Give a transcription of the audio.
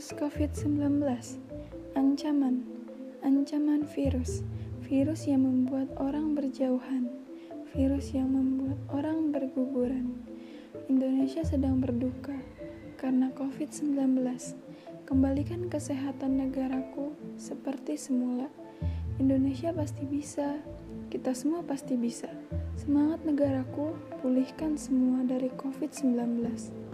Virus COVID-19 Ancaman. Ancaman virus. Virus yang membuat orang berjauhan. Virus yang membuat orang berguguran. Indonesia sedang berduka karena COVID-19 Kembalikan kesehatan negaraku seperti semula. Indonesia pasti bisa. Kita semua pasti bisa. Semangat negaraku, pulihkan semua dari COVID-19